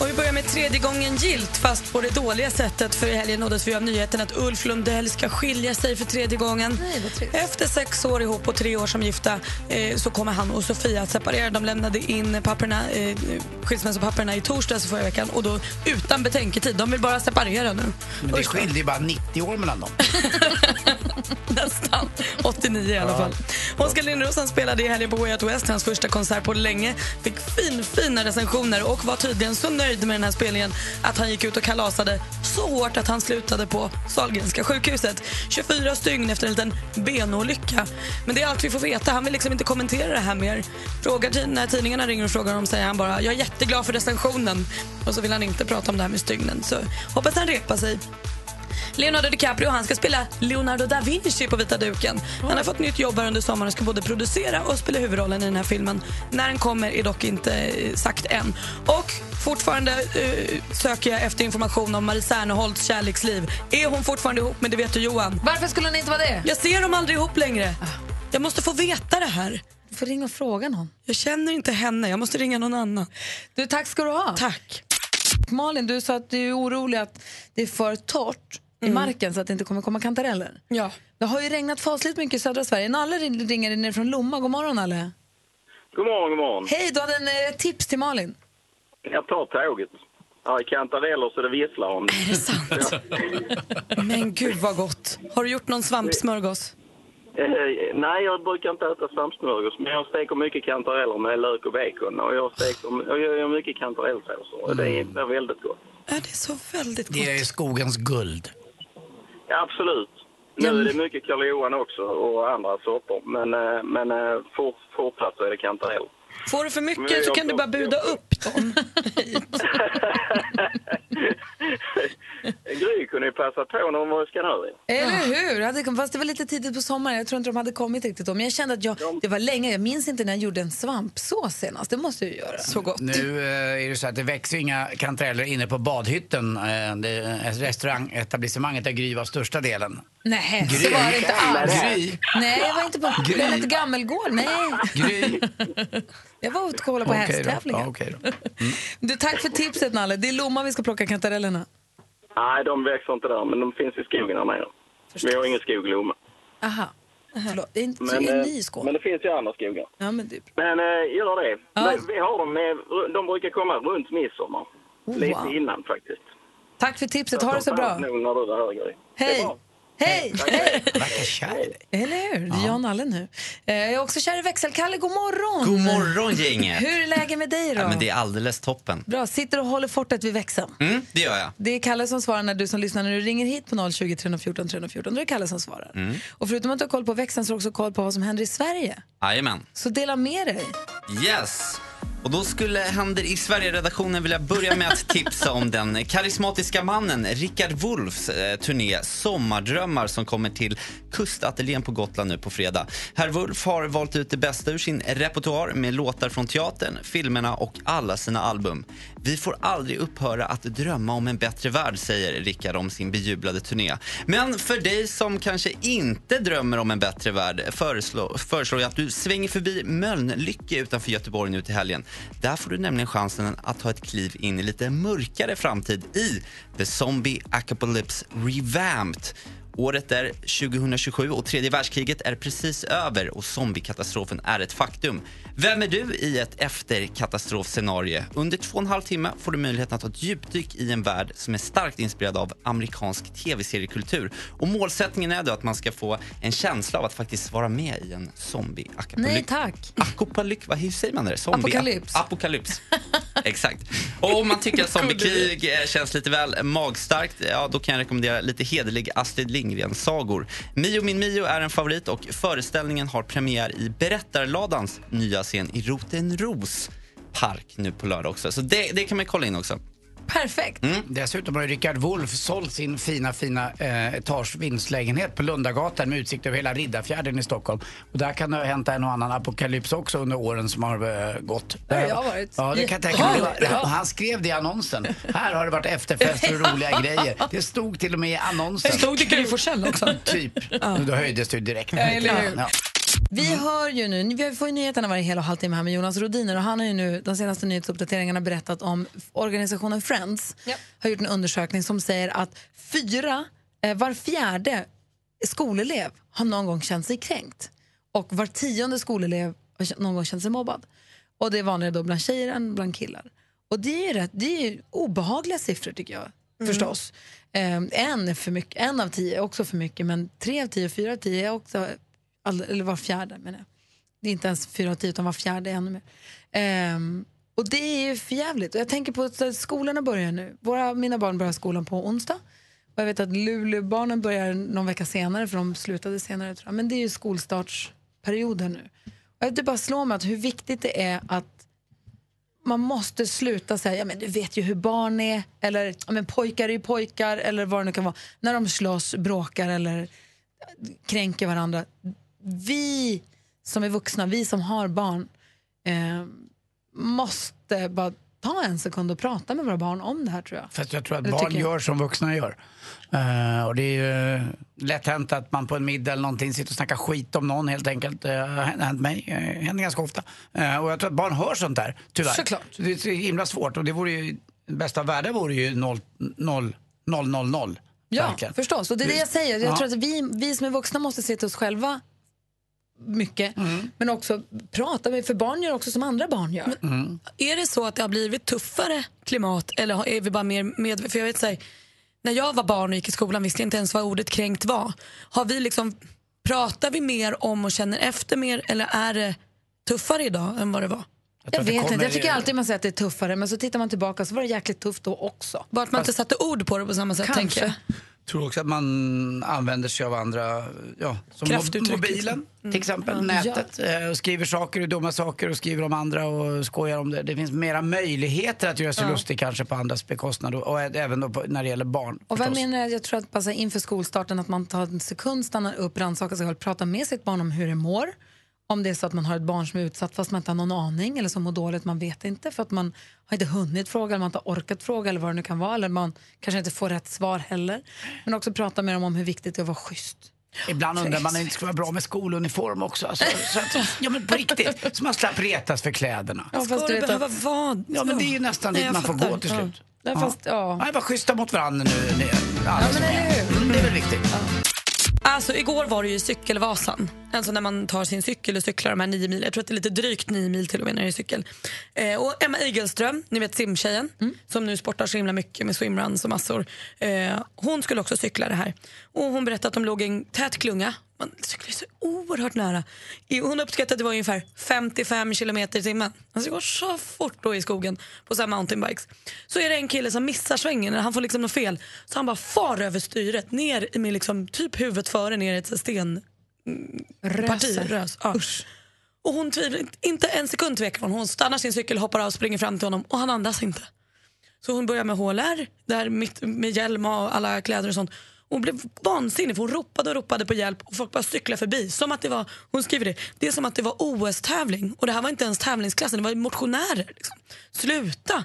Och vi börjar med tredje gången gilt fast på det dåliga sättet för i helgen nåddes vi av nyheten att Ulf Lundell ska skilja sig för tredje gången. Efter sex år ihop och tre år som gifta eh, så kommer han och Sofia att separera. De lämnade in papperna, eh, skilsmässopapperna i torsdags förra veckan och då utan betänketid. De vill bara separera nu. Men det skiljer ju bara 90 år mellan dem. Nästan. 89 i alla fall. Oskar Lindros spelade i helgen på Way Out West, hans första konsert på länge. Fick fin, fina recensioner och var tydligen så nöjd med den här spelningen att han gick ut och kalasade så hårt att han slutade på Sahlgrenska sjukhuset. 24 stygn efter en liten benolycka. Men det är allt vi får veta. Han vill liksom inte kommentera det här mer. Frågar när tidningarna ringer och frågar honom säger han bara jag är jätteglad för recensionen. Och så vill han inte prata om det här med stygnen. Så hoppas han repar sig. Leonardo DiCaprio han ska spela Leonardo da Vinci på vita duken. Han har fått nytt jobb här under sommaren och ska både producera och spela huvudrollen i den här filmen. När den kommer är dock inte eh, sagt än. Och fortfarande eh, söker jag efter information om Marie Serneholtz kärleksliv. Är hon fortfarande ihop med det vet du Johan? Varför skulle hon inte vara det? Jag ser dem aldrig ihop längre. Jag måste få veta det här. Du får ringa och fråga någon. Jag känner inte henne, jag måste ringa någon annan. Du, tack ska du ha. Tack. Malin, du sa att du är orolig att det är för torrt i marken så att det inte kommer komma kantareller. Ja. Det har ju regnat fasligt mycket i södra Sverige. Nalle ring- ringer ner från Lomma. God morgon, Nalle. God morgon, god morgon. Hej, du hade en eh, tips till Malin. Jag tar tåget. Ja, i kantareller så det visslar om. Är det sant? Men gud vad gott. Har du gjort någon svampsmörgås? Eh, nej, jag brukar inte äta svampsmörgås, men jag steker mycket kantareller med lök och bacon. Och jag, steker, och jag gör mycket kantarellsåser och det är det är väldigt gott. Är det så väldigt gott? Det är skogens guld. Ja, absolut. Nu är det mycket Karl Johan också och andra soppor, men, eh, men eh, fort, fortsatt så är det kantarell. Får du för mycket så kan du bara buda upp dem. Gry kunde ju passa på när hon var i Skandinavien. Eller hur? Fast det var lite tidigt på sommaren. Jag tror inte de hade kommit riktigt då. Men jag kände att jag, det var länge. Jag minns inte när jag gjorde en svampsås senast. Det måste jag ju göra. Så gott. Nu eh, är det så att det växer inga kantareller inne på badhytten. Eh, det, eh, restaurangetablissemanget där Gry var största delen. Nej, Gry. så var det inte alls. Gry. Nej, jag var inte på Gry. den hette Gammelgård. Nej. Gry. Jag var ute och kollade på då. hästtävlingar. Ja, då. Du, tack för tipset, Nalle. Det är Lomma vi ska plocka kantarellerna. Nej, de växer inte där, men de finns i skogen här nere. Vi har ingen skog i Lomma. Aha. Förlåt, det är inte så Men, är eh, ni i Skåne. men det finns ju andra skogar. Ja, men du. Men äh, gör det. Men vi har dem med, de brukar komma runt midsommar. Oh, Lite wow. innan faktiskt. Tack för tipset. Ha det så bra. nog när du Gry. Hej! Hej! Verkar kär i dig. Eller hur? Det är jag och Nalle nu. Eh, Jag är också kär i växelkalle. God morgon! God morgon gänget! Hur är läget med dig då? Ja, men det är alldeles toppen. Bra. Sitter och håller fortet vid växeln. Mm, det gör jag. Det är Kalle som svarar när du som lyssnar när du ringer hit på 020 314 314. Då är det Kalle som svarar. Mm. Och förutom att du har koll på växeln så har du också koll på vad som händer i Sverige. Jajamän. Så dela med dig. Yes! Och då skulle Händer i Sverige-redaktionen vilja börja med att tipsa om den karismatiska mannen Rickard Wolffs eh, turné Sommardrömmar som kommer till Kustateljén på Gotland nu på fredag. Herr Wolff har valt ut det bästa ur sin repertoar med låtar från teatern, filmerna och alla sina album. Vi får aldrig upphöra att drömma om en bättre värld, säger Rickard om sin bejublade turné. Men för dig som kanske inte drömmer om en bättre värld föreslår, föreslår jag att du svänger förbi Mölnlycke utanför Göteborg nu till helgen. Där får du nämligen chansen att ta ett kliv in i lite mörkare framtid i The Zombie Apocalypse Revamped. Året är 2027 och tredje världskriget är precis över och zombiekatastrofen är ett faktum. Vem är du i ett efterkatastrofscenario? Under två och en halv timme får du möjligheten att ta ett djupdyk i en värld som är starkt inspirerad av amerikansk tv-seriekultur. Och målsättningen är då att man ska få en känsla av att faktiskt vara med i en zombie-apokalyps. Nej tack. Apokalyp, vad hur säger man det? Zombie Apokalyps. Apokalyps. Exakt. Och om man tycker att zombiekrig känns lite väl magstarkt, ja då kan jag rekommendera lite hederlig Astrid Lindgren-sagor. Mio min Mio är en favorit och föreställningen har premiär i Berättarladans nya scen i Rotenros park nu på lördag också. Så det, det kan man kolla in också. Perfekt. Mm. Dessutom har Rickard Wolff sålt sin fina, fina eh, etagevindslägenhet på Lundagatan med utsikt över hela Riddarfjärden i Stockholm. Och där kan det ha hänt en och annan apokalyps också under åren som har eh, gått. Där har jag varit. Ja, det kan jag tänka mig. Han skrev det i annonsen. Här har det varit efterfester och roliga grejer. Det stod till och med i annonsen. Det stod det Gry också. Typ. Då höjdes det direkt. Ja, eller hur? Ja. Vi hör ju nu, vi får ju nyheterna varje hel och halvtimme här med Jonas Rodiner och han har ju nu de senaste nyhetsuppdateringarna berättat om organisationen Friends har gjort en undersökning som säger att fyra, eh, var fjärde skolelev har någon gång känt sig kränkt och var tionde skolelev har någon gång känt sig mobbad. Och det är vanligare då bland tjejer än bland killar. Och det är ju rätt, det är obehagliga siffror tycker jag förstås. Eh, en för mycket, en av tio är också för mycket men tre av tio fyra av tio är också all, eller var fjärde menar jag. Det är inte ens fyra av tio utan var fjärde ännu mer. Ehm, och det är ju för jävligt. Och jag tänker på att skolorna börjar nu. Våra, mina barn börjar skolan på onsdag. Och jag vet att Luleåbarnen börjar någon vecka senare för de slutade senare tror jag. Men det är ju skolstartsperioden nu. Och jag det bara slår mig att hur viktigt det är att man måste sluta säga, ja men du vet ju hur barn är, eller ja, men pojkar är ju pojkar, eller vad det nu kan vara. När de slåss, bråkar eller kränker varandra. Vi som är vuxna, vi som har barn, eh, måste bara ta en sekund och prata med våra barn om det här tror jag. Fast jag tror att Eller barn gör som vuxna gör. Eh, och det är ju uh, lätt hänt att man på en middag eller någonting sitter och snackar skit om någon helt enkelt. Det har hänt- mig, uh, händer ganska ofta. Eh, och jag tror att barn hör sånt där, tyvärr. Såklart. Så det är så himla svårt och det vore ju, bästa världar vore ju 0, 0, 0, 0, 0. Ja, Verkligen. förstås. Och det är det jag säger. Jag Ja. tror att vi, vi som är vuxna måste se till oss själva mycket, Mm. men också prata med, för barn gör också som andra barn gör. Mm. Är det så att det har blivit tuffare klimat eller är vi bara mer med... För jag vet så här, när jag var barn och gick i skolan visste jag inte ens vad ordet kränkt var. Har vi liksom, pratar vi mer om och känner efter mer eller är det tuffare idag än vad det var? Jag, vet inte, jag tycker alltid man säger att det är tuffare men så tittar man tillbaka så var det jäkligt tufft då också. Bara att man inte satte ord på det på samma sätt Kanske. tänker jag. Tror också att man använder sig av andra, ja, som Kraftuttryck, mobilen liksom. till exempel, Mm. nätet. eh, Och skriver saker, dumma saker och skriver om andra och skojar om det. Det finns mera möjligheter att göra sig Ja. lustig kanske på andras bekostnad och, och även då på, när det gäller barn. Och vad menar jag? Jag tror att här inför skolstarten att man tar en sekund, stannar upp, rannsakar sig själv, pratar med sitt barn om hur det mår. Om det är så att man har ett barn som är utsatt fast man inte har någon aning eller som mår dåligt, man vet inte för att man har inte hunnit fråga eller man inte har orkat fråga eller vad det nu kan vara eller man kanske inte får rätt svar heller. Men också prata med dem om hur viktigt det är att vara schysst. Ibland undrar man om det inte skulle vara bra med skoluniform också. Alltså, så att, ja men på riktigt, så man slapp retas för kläderna. Ja, Ska det behöva vara? Ja men det är ju nästan dit man får fattar. gå till Ja. slut. Ja, fast, ja. Nej, bara schyssta mot varandra nu. nu alla som är. Mm, det är väl viktigt. Alltså igår var det ju cykelvasan. Alltså när man tar sin cykel och cyklar de här nio mil. Jag tror att det är lite drygt nio mil till och med när det är cykel. Eh, och Emma Igelström, ni vet simtjejen som nu sportar så himla mycket med swimruns och massor. Eh, hon skulle också cykla det här. Och hon berättade att de låg i en tät klunga. Man cyklar så oerhört nära. Hon uppskattade att det var ungefär 55 kilometer i timmen. Alltså det går så fort då i skogen på så mountainbikes. Så är det en kille som missar svängen, han får liksom något fel. Så han bara far över styret ner med liksom typ huvudet före ner i ett sten parti. Röse. Rös. Ja. Och hon tvivlar inte- inte en sekund tvekar hon. Hon stannar sin cykel, hoppar av, springer fram till honom och han andas inte. Så hon börjar med HLR, där mitt, med hjälm och alla kläder och sånt. Hon blev vansinnig för hon ropade och ropade på hjälp och folk bara cyklade förbi. Som att det var, hon skriver det, det är som att det var OS-tävling och det här var inte ens tävlingsklassen, det var motionärer. Liksom. Sluta!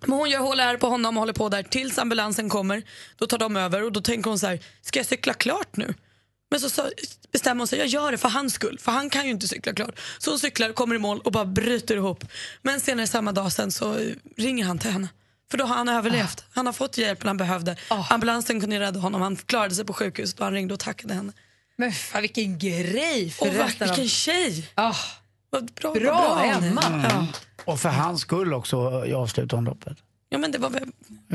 Men hon gör HLR på honom och håller på där tills ambulansen kommer. Då tar de över och då tänker hon så här, ska jag cykla klart nu? Men så, så bestämmer hon sig, jag gör det för hans skull, för han kan ju inte cykla klart. Så hon cyklar, kommer i mål och bara bryter ihop. Men senare samma dag sen så ringer han till henne. För då har han överlevt. Han har fått hjälpen han behövde. Ambulansen kunde rädda honom, han klarade sig på sjukhuset och han ringde och tackade henne. Men fan, vilken grej för Och resten av- vilken tjej! Ah, Vad bra, Bra, vad bra. Emma. Ja. Och för hans skull också i avslutet av loppet. ja men det var väl...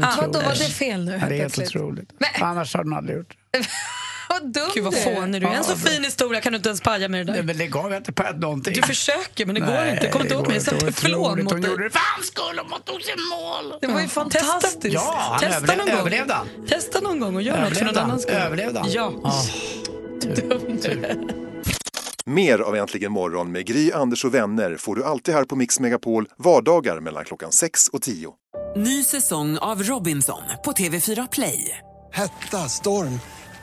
ah, vadå, var det fel nu Ja, det är helt plötsligt? otroligt. Annars hade han aldrig gjort det. Vad dum Gud vad du är. fånig du är. En så fin historia kan du inte ens paja med det Nej, där. men det gav jag inte Pat någonting. Du försöker men det går Nej, inte. Kom inte åt går mig. var teflon otroligt. mot Hon dig. gjorde det för hans skull och hon tog sig mål. Det var ju fantastiskt. Ja, han Testa överlevde, någon gång. överlevde han. Testa någon gång och gör något för någon Överlevde annans skull. Överlevde han? Ja. Ja. Mer av Äntligen morgon med Gry, Anders och vänner får du alltid här på Mix Megapol vardagar mellan klockan 6 och 10. Ny säsong av Robinson på TV4 Play. Hetta, storm,